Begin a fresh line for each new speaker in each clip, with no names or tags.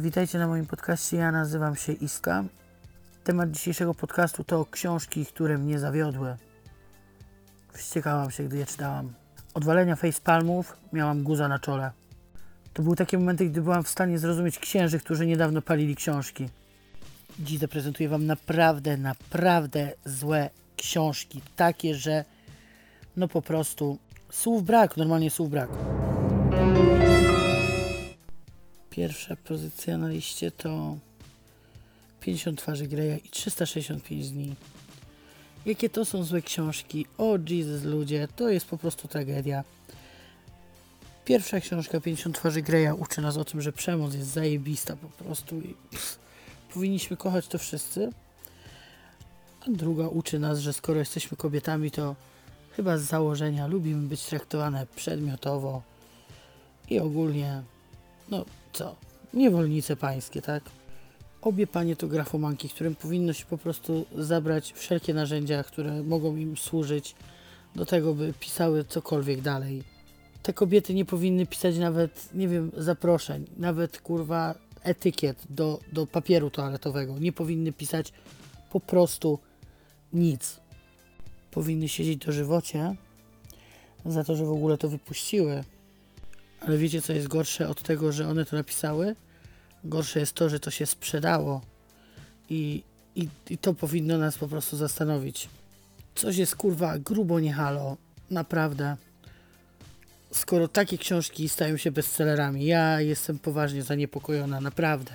Witajcie na moim podcaście. Ja nazywam się Iska. Temat dzisiejszego podcastu to książki, które mnie zawiodły. Wściekałam się, gdy je czytałam. Odwalenia facepalmów miałam guza na czole. To były takie momenty, gdy byłam w stanie zrozumieć księży, którzy niedawno palili książki. Dziś zaprezentuję Wam naprawdę, naprawdę złe książki. Takie, że no po prostu słów brak, normalnie słów brak. Pierwsza pozycja na liście to 50 twarzy Greya i 365 dni. Jakie to są złe książki? O Jesus ludzie, to jest po prostu tragedia. Pierwsza książka 50 twarzy Greya uczy nas o tym, że przemoc jest zajebista po prostu i pff, powinniśmy kochać to wszyscy. A druga uczy nas, że skoro jesteśmy kobietami, to chyba z założenia lubimy być traktowane przedmiotowo i ogólnie, no co, niewolnice pańskie, tak? Obie panie to grafomanki, którym powinno się po prostu zabrać wszelkie narzędzia, które mogą im służyć do tego, by pisały cokolwiek dalej. Te kobiety nie powinny pisać nawet, nie wiem, zaproszeń, nawet kurwa etykiet do, do papieru toaletowego. Nie powinny pisać po prostu nic. Powinny siedzieć do żywocie za to, że w ogóle to wypuściły. Ale wiecie, co jest gorsze od tego, że one to napisały? Gorsze jest to, że to się sprzedało. I, i, i to powinno nas po prostu zastanowić. Coś jest kurwa grubo nie halo. Naprawdę. Skoro takie książki stają się bestsellerami, ja jestem poważnie zaniepokojona, naprawdę.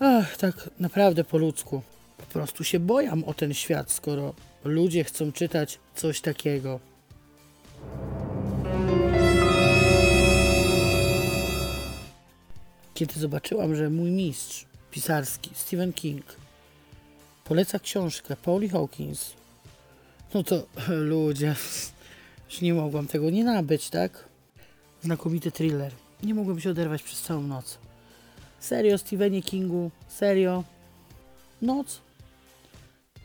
Ach, tak naprawdę po ludzku. Po prostu się bojam o ten świat, skoro ludzie chcą czytać coś takiego. Kiedy zobaczyłam, że mój mistrz pisarski, Stephen King, poleca książkę Pauli Hawkins, no to ludzie, już nie mogłam tego nie nabyć, tak? Znakomity thriller. Nie mogłem się oderwać przez całą noc. Serio, Stephenie Kingu? Serio? Noc?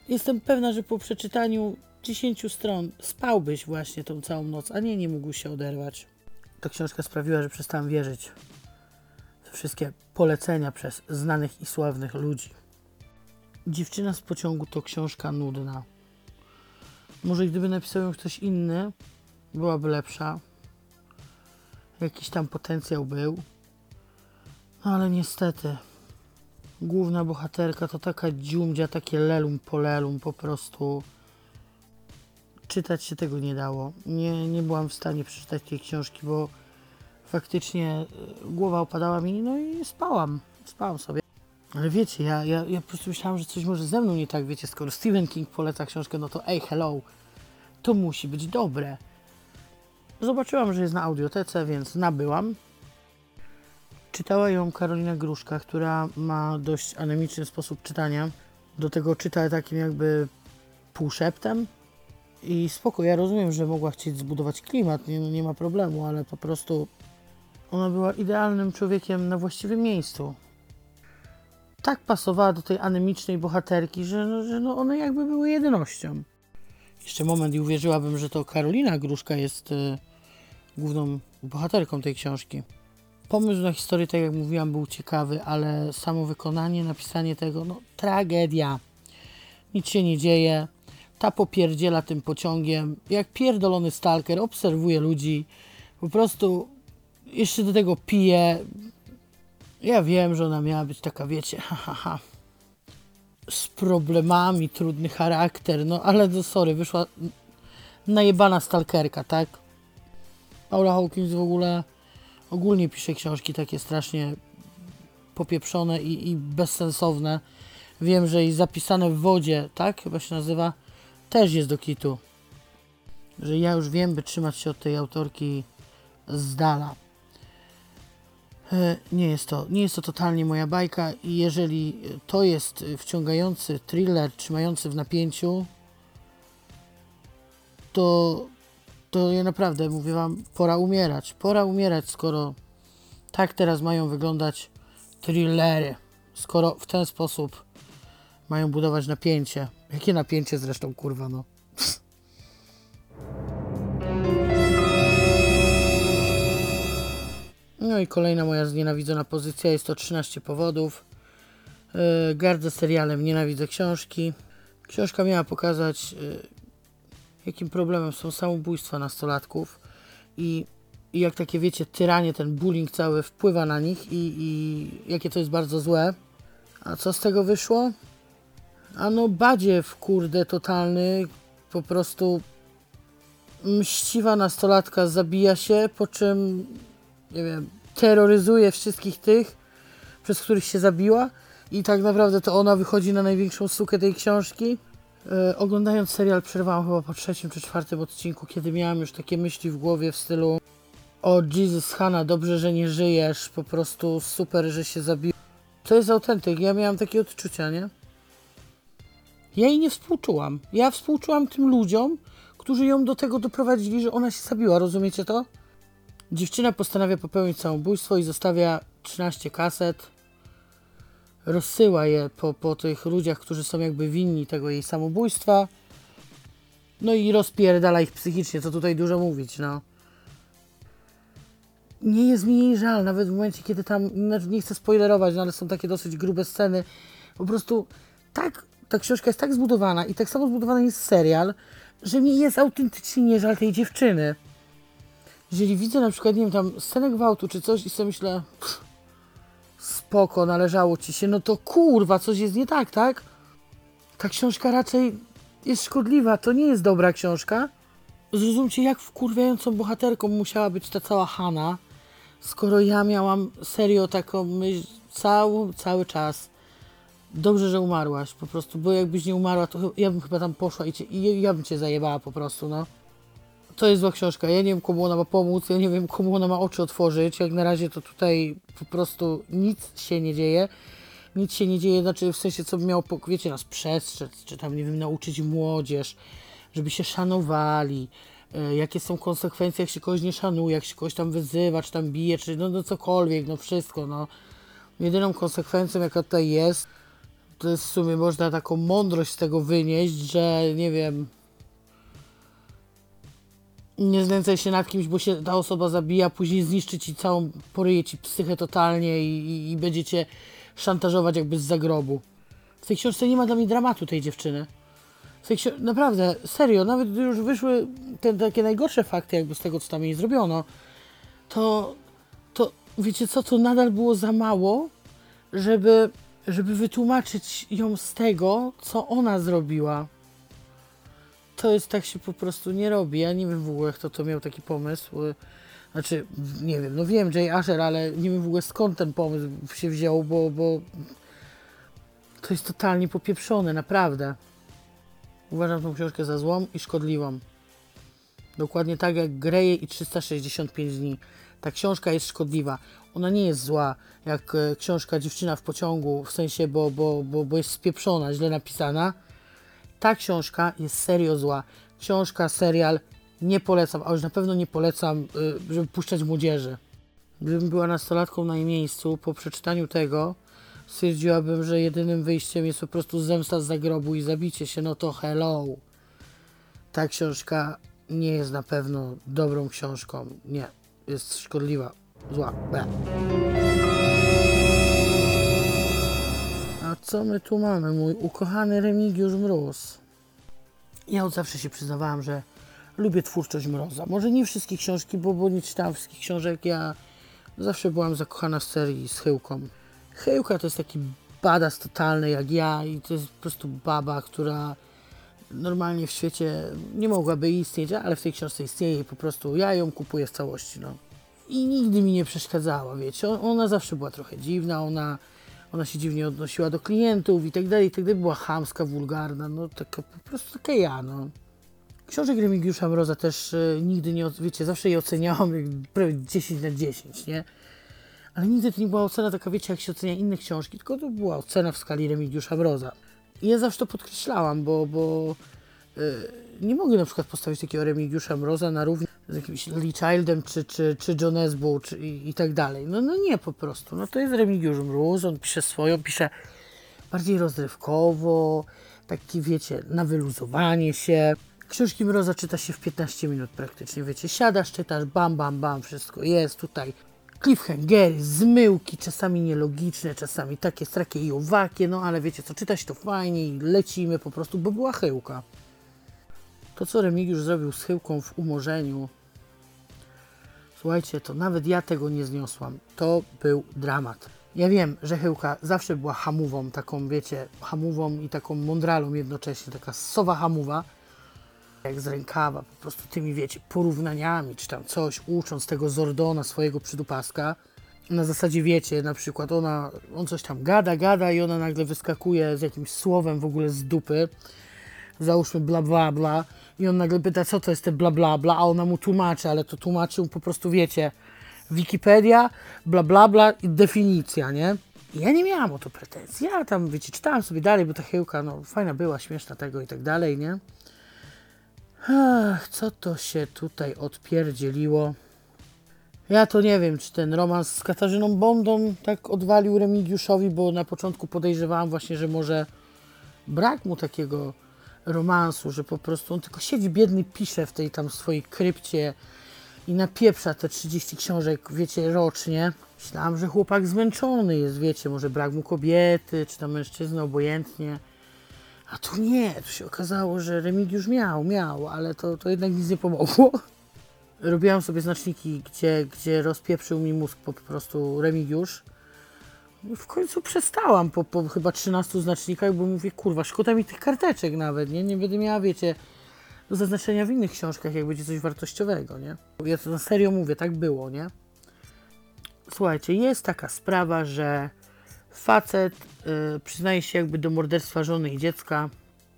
Jestem pewna, że po przeczytaniu 10 stron spałbyś właśnie tą całą noc, a nie, nie mógł się oderwać. Ta książka sprawiła, że przestałem wierzyć wszystkie polecenia przez znanych i sławnych ludzi. Dziewczyna z pociągu to książka nudna. Może gdyby napisał ją ktoś inny, byłaby lepsza. Jakiś tam potencjał był. No ale niestety, główna bohaterka to taka dziumdzia, takie lelum polelum, po prostu czytać się tego nie dało. Nie, nie byłam w stanie przeczytać tej książki, bo faktycznie y, głowa opadała mi, no i spałam. Spałam sobie. Ale wiecie, ja, ja, ja po prostu myślałam, że coś może ze mną nie tak, wiecie, skoro Stephen King poleca książkę, no to ej, hello, to musi być dobre. Zobaczyłam, że jest na audiotece, więc nabyłam. Czytała ją Karolina Gruszka, która ma dość anemiczny sposób czytania. Do tego czyta takim jakby półszeptem. I spoko, ja rozumiem, że mogła chcieć zbudować klimat, nie, nie ma problemu, ale po prostu ona była idealnym człowiekiem na właściwym miejscu. Tak pasowała do tej anemicznej bohaterki, że, no, że no one jakby były jedynością. Jeszcze moment i uwierzyłabym, że to Karolina Gruszka jest y, główną bohaterką tej książki. Pomysł na historię, tak jak mówiłam, był ciekawy, ale samo wykonanie, napisanie tego, no tragedia. Nic się nie dzieje. Ta popierdziela tym pociągiem, jak pierdolony stalker, obserwuje ludzi, po prostu jeszcze do tego pije. Ja wiem, że ona miała być taka, wiecie, ha, ha, ha. Z problemami, trudny charakter, no ale to sorry, wyszła najebana stalkerka, tak? Paula Hawkins w ogóle ogólnie pisze książki takie strasznie popieprzone i, i bezsensowne. Wiem, że i zapisane w wodzie, tak? Chyba się nazywa, też jest do kitu. Że ja już wiem, by trzymać się od tej autorki z dala. E, Nie jest to, nie jest to totalnie moja bajka i jeżeli to jest wciągający thriller trzymający w napięciu, to, to ja naprawdę mówię wam, pora umierać. Pora umierać, skoro tak teraz mają wyglądać thrillery. Skoro w ten sposób mają budować napięcie. Jakie napięcie zresztą, kurwa, no. No i kolejna moja znienawidzona pozycja jest to 13 powodów. Yy, gardzę serialem, nienawidzę książki. Książka miała pokazać, yy, jakim problemem są samobójstwa nastolatków i, i jak takie, wiecie, tyranie, ten bullying cały wpływa na nich i, i jakie to jest bardzo złe. A co z tego wyszło? Ano badziew, kurde, totalny, po prostu mściwa nastolatka zabija się, po czym, nie wiem, terroryzuje wszystkich tych, przez których się zabiła i tak naprawdę to ona wychodzi na największą sukę tej książki. E, oglądając serial przerwałam chyba po trzecim czy czwartym odcinku, kiedy miałam już takie myśli w głowie w stylu o Jesus Hanna, dobrze, że nie żyjesz, po prostu super, że się zabiła. To jest autentyk, ja miałam takie odczucia, nie? Ja jej nie współczułam. Ja współczułam tym ludziom, którzy ją do tego doprowadzili, że ona się zabiła, rozumiecie to? Dziewczyna postanawia popełnić samobójstwo i zostawia 13 kaset. Rozsyła je po, po tych ludziach, którzy są jakby winni tego jej samobójstwa. No i rozpierdala ich psychicznie, co tutaj dużo mówić, no. Nie jest mi jej żal, nawet w momencie, kiedy tam, znaczy nie chcę spoilerować, no ale są takie dosyć grube sceny. Po prostu tak, ta książka jest tak zbudowana i tak samo zbudowany jest serial, że mi jest autentycznie nie żal tej dziewczyny. Jeżeli widzę na przykład, nie wiem, tam scenę gwałtu czy coś i sobie myślę, pff, spoko, należało ci się, no to kurwa, coś jest nie tak, tak? Ta książka raczej jest szkodliwa, to nie jest dobra książka. Zrozumcie, jak wkurwiającą bohaterką musiała być ta cała Hanna, skoro ja miałam serio taką myśl cały, cały czas. Dobrze, że umarłaś po prostu, bo jakbyś nie umarła, to ja bym chyba tam poszła i, cię, i ja bym cię zajebała po prostu, no. To jest zła książka. Ja nie wiem, komu ona ma pomóc, ja nie wiem, komu ona ma oczy otworzyć. Jak na razie to tutaj po prostu nic się nie dzieje. Nic się nie dzieje, znaczy w sensie, co by miało, wiecie, nas przestrzec, czy tam, nie wiem, nauczyć młodzież, żeby się szanowali, y, jakie są konsekwencje, jak się kogoś nie szanuje, jak się kogoś tam wyzywa, czy tam bije, czy no, no cokolwiek, no wszystko, no. Jedyną konsekwencją, jaka tutaj jest, to jest w sumie można taką mądrość z tego wynieść, że nie wiem, nie znęcaj się nad kimś, bo się ta osoba zabija, później zniszczy ci całą, poryje ci psychę totalnie i, i, i będzie cię szantażować jakby z zagrobu. W tej książce nie ma dla mnie dramatu tej dziewczyny. W tej książ- naprawdę, serio, nawet gdy już wyszły te takie najgorsze fakty jakby z tego, co tam jej zrobiono, to, to wiecie co, to nadal było za mało, żeby, żeby wytłumaczyć ją z tego, co ona zrobiła to jest tak się po prostu nie robi. Ja nie wiem w ogóle, kto to miał taki pomysł. Znaczy, nie wiem, no wiem Jay Asher, ale nie wiem w ogóle skąd ten pomysł się wziął, bo, bo to jest totalnie popieprzone, naprawdę. Uważam tą książkę za złą i szkodliwą. Dokładnie tak jak Greje i 365 dni. Ta książka jest szkodliwa. Ona nie jest zła, jak e, książka Dziewczyna w pociągu, w sensie, bo, bo, bo, bo jest spieprzona, źle napisana ta książka jest serio zła. Książka, serial nie polecam, a już na pewno nie polecam, y, żeby puszczać młodzieży. Gdybym była nastolatką na jej miejscu, po przeczytaniu tego stwierdziłabym, że jedynym wyjściem jest po prostu zemsta z zagrobu i zabicie się, no to hello. Ta książka nie jest na pewno dobrą książką. Nie, jest szkodliwa, zła. Be. Co my tu mamy? Mój ukochany Remigiusz Mróz. Ja od zawsze się przyznawałam, że lubię twórczość Mroza. Może nie wszystkie książki, bo, bo nie czytałam wszystkich książek. Ja zawsze byłam zakochana w serii z Chyłką. Chyłka to jest taki badas totalny jak ja i to jest po prostu baba, która normalnie w świecie nie mogłaby istnieć, ale w tej książce istnieje i po prostu ja ją kupuję w całości. No. I nigdy mi nie przeszkadzała, wiecie. Ona zawsze była trochę dziwna, ona ona się dziwnie odnosiła do klientów i tak dalej, i tak dalej. Była chamska, wulgarna, no taka, po prostu taka ja, no. Książek Remigiusza Mroza też e, nigdy nie, wiecie, zawsze je oceniałam jak prawie 10 na 10, nie? Ale nigdy to nie była ocena taka, wiecie, jak się ocenia inne książki, tylko to była ocena w skali Remigiusza Mroza. I ja zawsze to podkreślałam, bo, bo e, nie mogę na przykład postawić takiego Remigiusza Mroza na równi z jakimś Lee Childem czy, czy, czy John Esbo czy, i, i tak dalej. No, no nie po prostu. No to jest Remigiusz Mróz, on pisze swoją, pisze bardziej rozrywkowo, taki wiecie, na wyluzowanie się. Książki Mroza czyta się w 15 minut praktycznie, wiecie, siadasz, czytasz, bam, bam, bam, wszystko jest tutaj. cliffhangery, zmyłki, czasami nielogiczne, czasami takie strakie i owakie, no ale wiecie co, czytać to fajnie i lecimy po prostu, bo była chyłka. To, co Remigiusz zrobił z chyłką w umorzeniu, słuchajcie, to nawet ja tego nie zniosłam. To był dramat. Ja wiem, że chyłka zawsze była hamową, taką, wiecie, hamową i taką mądralą jednocześnie, taka sowa hamowa, jak z rękawa, po prostu tymi, wiecie, porównaniami, czy tam coś, ucząc tego Zordona, swojego przydupaska. Na zasadzie, wiecie, na przykład ona, on coś tam gada, gada i ona nagle wyskakuje z jakimś słowem w ogóle z dupy, załóżmy bla bla bla i on nagle pyta, co to jest te bla bla bla, a ona mu tłumaczy, ale to tłumaczył po prostu, wiecie, Wikipedia, bla bla bla i definicja, nie? I ja nie miałam o to pretensji, ja tam, wiecie, czytałam sobie dalej, bo ta chyłka, no, fajna była, śmieszna tego i tak dalej, nie? Ach, co to się tutaj odpierdzieliło? Ja to nie wiem, czy ten romans z Katarzyną Bondą tak odwalił Remigiuszowi, bo na początku podejrzewałam właśnie, że może brak mu takiego romansu, że po prostu on tylko siedzi biedny, pisze w tej tam swojej krypcie i napieprza te 30 książek, wiecie, rocznie. Myślałam, że chłopak zmęczony jest, wiecie, może brak mu kobiety, czy tam mężczyzny, obojętnie. A tu nie, tu się okazało, że Remigiusz miał, miał, ale to, to jednak nic nie pomogło. Robiłam sobie znaczniki, gdzie, gdzie rozpieprzył mi mózg po prostu Remigiusz. W końcu przestałam po, po chyba 13 znacznikach, bo mówię, kurwa, szkoda mi tych karteczek nawet, nie? Nie będę miała, wiecie, do zaznaczenia w innych książkach, jak będzie coś wartościowego, nie? Ja to na serio mówię, tak było, nie? Słuchajcie, jest taka sprawa, że facet y, przyznaje się jakby do morderstwa żony i dziecka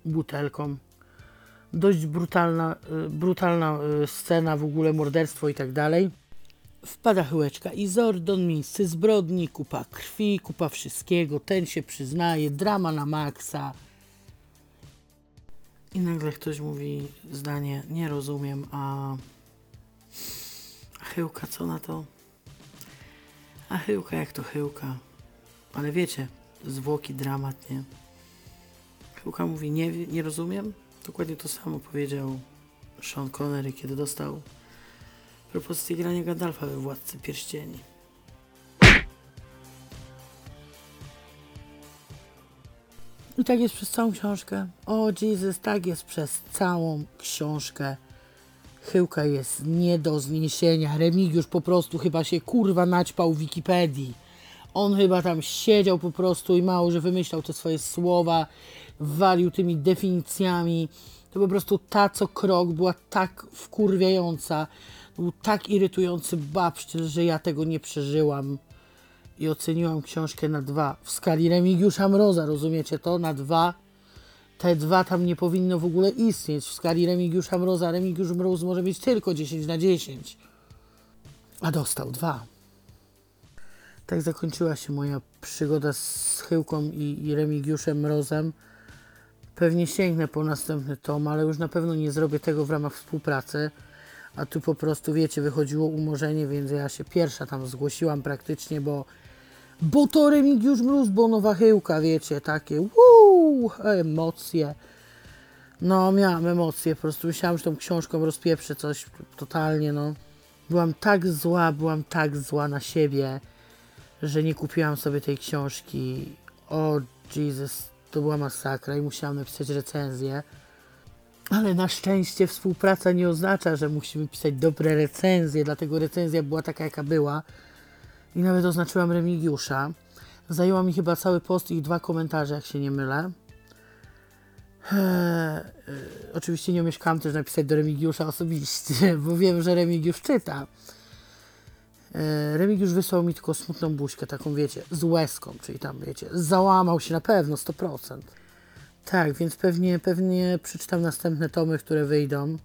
butelką. Dość brutalna, y, brutalna y, scena, w ogóle morderstwo i tak dalej. Wpada chyłeczka i Zordon, miejsce zbrodni, kupa krwi, kupa wszystkiego, ten się przyznaje, drama na maksa. I nagle ktoś mówi zdanie, nie rozumiem, a a chyłka co na to? A chyłka jak to chyłka. Ale wiecie, zwłoki, dramat, nie? Chyłka mówi, nie, nie rozumiem. Dokładnie to samo powiedział Sean Connery, kiedy dostał propozycję grania Gandalfa we Władcy Pierścieni. I tak jest przez całą książkę. O Jesus, tak jest przez całą książkę. Chyłka jest nie do zniesienia. Remigiusz po prostu chyba się kurwa naćpał w Wikipedii. On chyba tam siedział po prostu i mało, że wymyślał te swoje słowa, walił tymi definicjami. To po prostu ta co krok była tak wkurwiająca, był tak irytujący babsztyl, że ja tego nie przeżyłam. I oceniłam książkę na dwa. W skali Remigiusza Mroza, rozumiecie to? Na dwa. Te dwa tam nie powinno w ogóle istnieć. W skali Remigiusza Mroza Remigiusz Mróz może mieć tylko 10 na 10. A dostał dwa. Tak zakończyła się moja przygoda z Chyłką i, i Remigiuszem Mrozem. Pewnie sięgnę po następny tom, ale już na pewno nie zrobię tego w ramach współpracy. A tu po prostu, wiecie, wychodziło umorzenie, więc ja się pierwsza tam zgłosiłam praktycznie, bo bo to Remigiusz Mróz, bo nowa chyłka, wiecie, takie uuu, emocje. No, miałam emocje, po prostu myślałam, że tą książką rozpieprzę coś totalnie, no. Byłam tak zła, byłam tak zła na siebie, że nie kupiłam sobie tej książki. O Jesus, to była masakra i musiałam napisać recenzję. Ale na szczęście współpraca nie oznacza, że musimy pisać dobre recenzje, dlatego recenzja była taka, jaka była. I nawet oznaczyłam Remigiusza. Zajęła mi chyba cały post i dwa komentarze, jak się nie mylę. Eee, oczywiście nie umieszkałam też napisać do Remigiusza osobiście, bo wiem, że Remigiusz czyta. E, Remigiusz wysłał mi tylko smutną buźkę, taką wiecie, z łezką, czyli tam wiecie, załamał się na pewno, 100%. Tak, więc pewnie, pewnie przeczytam następne tomy, które wyjdą,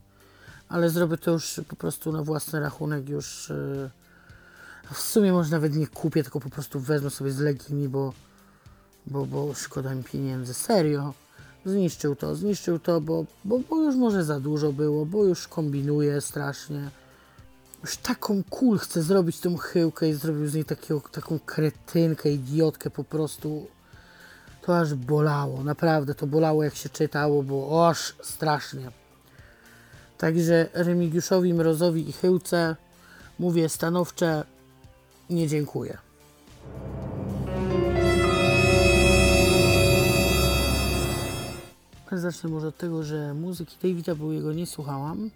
ale zrobię to już po prostu na własny rachunek już... Yy, w sumie może nawet nie kupię, tylko po prostu wezmę sobie z Legimi, bo, bo, bo szkoda mi pieniędzy. Serio. Zniszczył to, zniszczył to, bo, bo, bo już może za dużo było, bo już kombinuje strasznie. Już taką kul chce zrobić tą chyłkę i zrobił z niej takiego, taką kretynkę, idiotkę po prostu. To aż bolało, naprawdę to bolało jak się czytało, bo aż strasznie. Także Remigiuszowi, Mrozowi i Chyłce mówię stanowcze nie dziękuję. Zacznę może od tego, że muzyki Davida Bowiego nie słuchałam.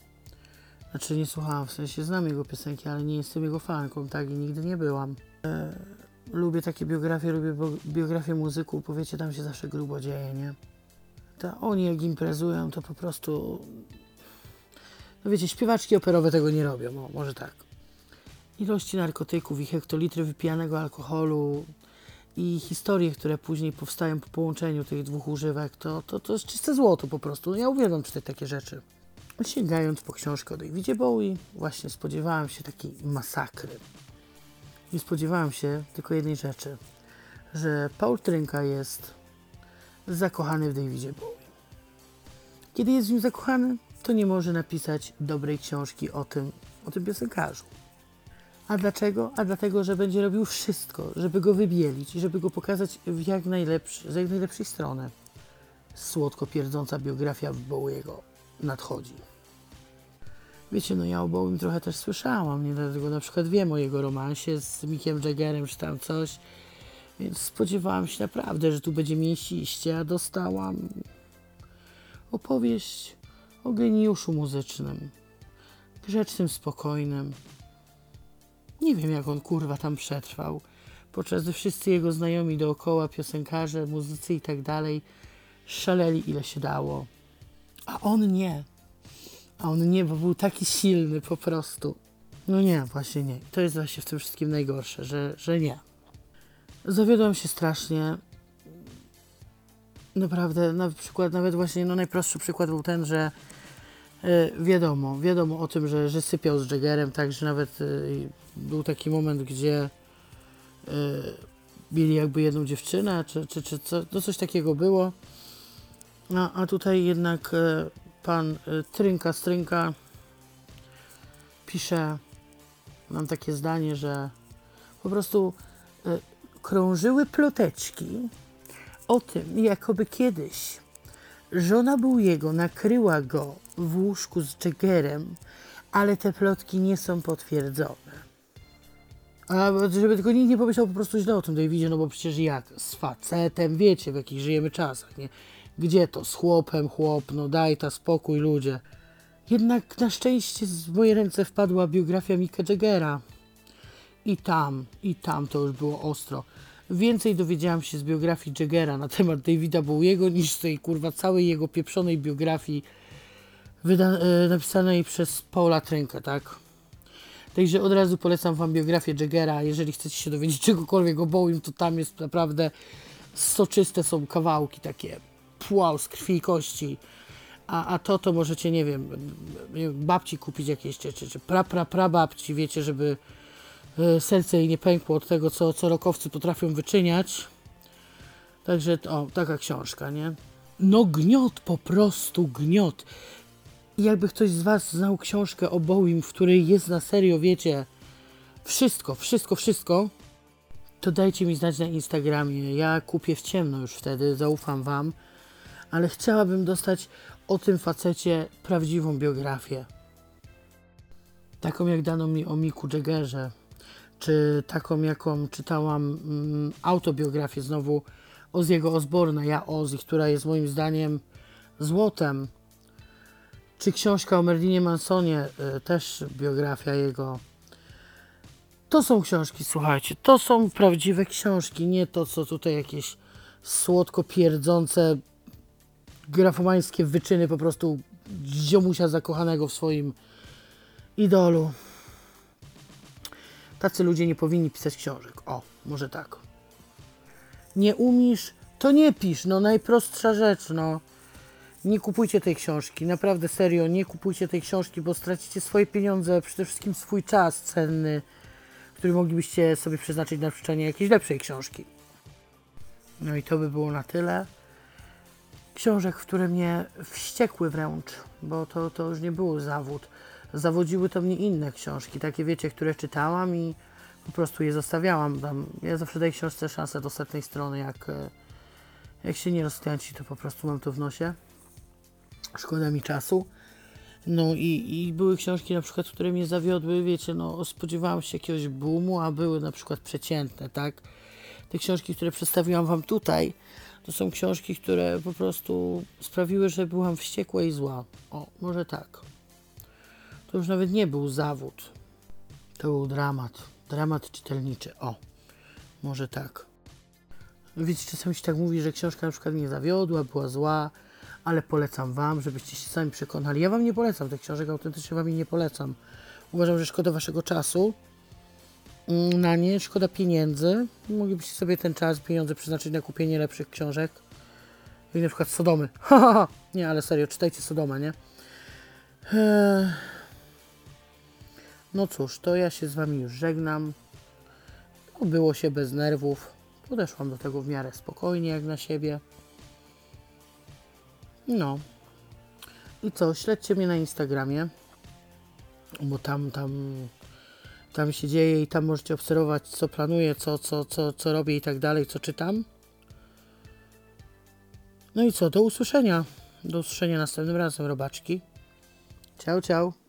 Znaczy nie słuchałam, w sensie znam jego piosenki, ale nie jestem jego fanką, tak i nigdy nie byłam. Lubię takie biografie, lubię biografie muzyków, bo wiecie, tam się zawsze grubo dzieje, nie? To oni jak imprezują, to po prostu... No wiecie, śpiewaczki operowe tego nie robią, no, może tak. Ilości narkotyków i hektolitry wypijanego alkoholu i historie, które później powstają po połączeniu tych dwóch używek, to, to, to jest czyste złoto po prostu. Ja uwielbiam czytać takie rzeczy. Sięgając po książkę o Davidzie Bowie, właśnie spodziewałem się takiej masakry. Nie spodziewałem się tylko jednej rzeczy, że Paul Trynka jest zakochany w Davidzie Bowie. Kiedy jest w nim zakochany, to nie może napisać dobrej książki o tym, o tym piosenkarzu. A dlaczego? A dlatego, że będzie robił wszystko, żeby go wybielić i żeby go pokazać w jak najlepszy, z jak najlepszej strony. Słodko pierdząca biografia Bowiego nadchodzi. Wiecie, no ja o Bowiem trochę też słyszałam, nie dlatego na przykład wiem o jego romansie z Mickiem Jaggerem czy tam coś, więc spodziewałam się naprawdę, że tu będzie mięsiście, a dostałam opowieść o geniuszu muzycznym, grzecznym, spokojnym. Nie wiem, jak on kurwa tam przetrwał, podczas gdy wszyscy jego znajomi dookoła, piosenkarze, muzycy i tak dalej, szaleli ile się dało. A on nie. A on nie, bo był taki silny po prostu. No nie, właśnie nie. To jest właśnie w tym wszystkim najgorsze, że, że nie. Zawiodłam się strasznie. Naprawdę, na przykład, nawet właśnie, no najprostszy przykład był ten, że e, wiadomo, wiadomo o tym, że, że sypiał z Jaggerem, tak, że nawet e, był taki moment, gdzie e, mieli jakby jedną dziewczynę, czy, czy, czy co, no coś takiego było. A, a tutaj jednak e, pan e, Trynka Strynka pisze mam takie zdanie, że po prostu e, krążyły ploteczki o tym, jakoby kiedyś żona był jego, nakryła go w łóżku z Jaggerem, ale te plotki nie są potwierdzone. A żeby tylko nikt nie pomyślał po prostu źle o tym Davidzie, no bo przecież jak z facetem, wiecie w jakich żyjemy czasach, nie? Gdzie to? Z chłopem, chłop, no daj ta spokój ludzie. Jednak na szczęście w moje ręce wpadła biografia Micka Jaggera. I tam, i tam to już było ostro. Więcej dowiedziałam się z biografii Jaggera na temat Davida Bowiego niż z tej kurwa całej jego pieprzonej biografii wyda- e, napisanej przez Paula Trynkę, tak? Także od razu polecam Wam biografię Jaggera. Jeżeli chcecie się dowiedzieć czegokolwiek o Bowiem, to tam jest naprawdę soczyste są kawałki takie płał z krwi i kości. A, a to to możecie, nie wiem, babci kupić jakieś, czy, czy, czy pra, pra, pra babci, wiecie, żeby e, serce jej nie pękło od tego, co, co rokowcy potrafią wyczyniać. Także, o, taka książka, nie? No gniot, po prostu gniot. Jakby ktoś z Was znał książkę o Bowiem, w której jest na serio, wiecie, wszystko, wszystko, wszystko, to dajcie mi znać na Instagramie. Ja kupię w ciemno już wtedy, zaufam Wam, ale chciałabym dostać o tym facecie prawdziwą biografię. Taką jak dano mi o Miku Jaggerze, czy taką jaką czytałam mm, autobiografię znowu Oziego Osborna, ja Ozzy, która jest moim zdaniem złotem. Czy książka o Merlinie Mansonie, y, też biografia jego. To są książki, słuchajcie, to są prawdziwe książki, nie to, co tutaj jakieś słodko pierdzące grafomańskie wyczyny po prostu ziomusia zakochanego w swoim idolu. Tacy ludzie nie powinni pisać książek. O, może tak. Nie umiesz, to nie pisz, no najprostsza rzecz, no. Nie kupujcie tej książki, naprawdę serio, nie kupujcie tej książki, bo stracicie swoje pieniądze, przede wszystkim swój czas cenny, który moglibyście sobie przeznaczyć na przeczytanie jakiejś lepszej książki. No i to by było na tyle. Książek, które mnie wściekły wręcz, bo to, to już nie był zawód. Zawodziły to mnie inne książki, takie wiecie, które czytałam i po prostu je zostawiałam tam. Ja zawsze daję książce szansę do setnej strony, jak, e, jak się nie rozkręci, to po prostu mam to w nosie. Szkoda mi czasu. No i, i były książki na przykład, które mnie zawiodły, wiecie, no spodziewałam się jakiegoś boomu, a były na przykład przeciętne, tak? Te książki, które przedstawiłam wam tutaj, to są książki, które po prostu sprawiły, że byłam wściekła i zła. O, może tak. To już nawet nie był zawód. To był dramat. Dramat czytelniczy. O, może tak. Wiecie, czasami się tak mówi, że książka na przykład mnie zawiodła, była zła, ale polecam Wam, żebyście się sami przekonali. Ja Wam nie polecam tych książek, autentycznie Wam ich nie polecam. Uważam, że szkoda Waszego czasu na nie, szkoda pieniędzy. Moglibyście sobie ten czas, pieniądze przeznaczyć na kupienie lepszych książek. Jak na przykład Sodomy. nie, ale serio, czytajcie Sodomę, nie? Eee... No cóż, to ja się z Wami już żegnam. Było się bez nerwów. Podeszłam do tego w miarę spokojnie, jak na siebie. No. I co, śledźcie mnie na Instagramie, bo tam, tam, tam się dzieje i tam możecie obserwować, co planuję, co, co, co, co robię i tak dalej, co czytam. No i co, do usłyszenia. Do usłyszenia następnym razem, robaczki. Ciao, ciao.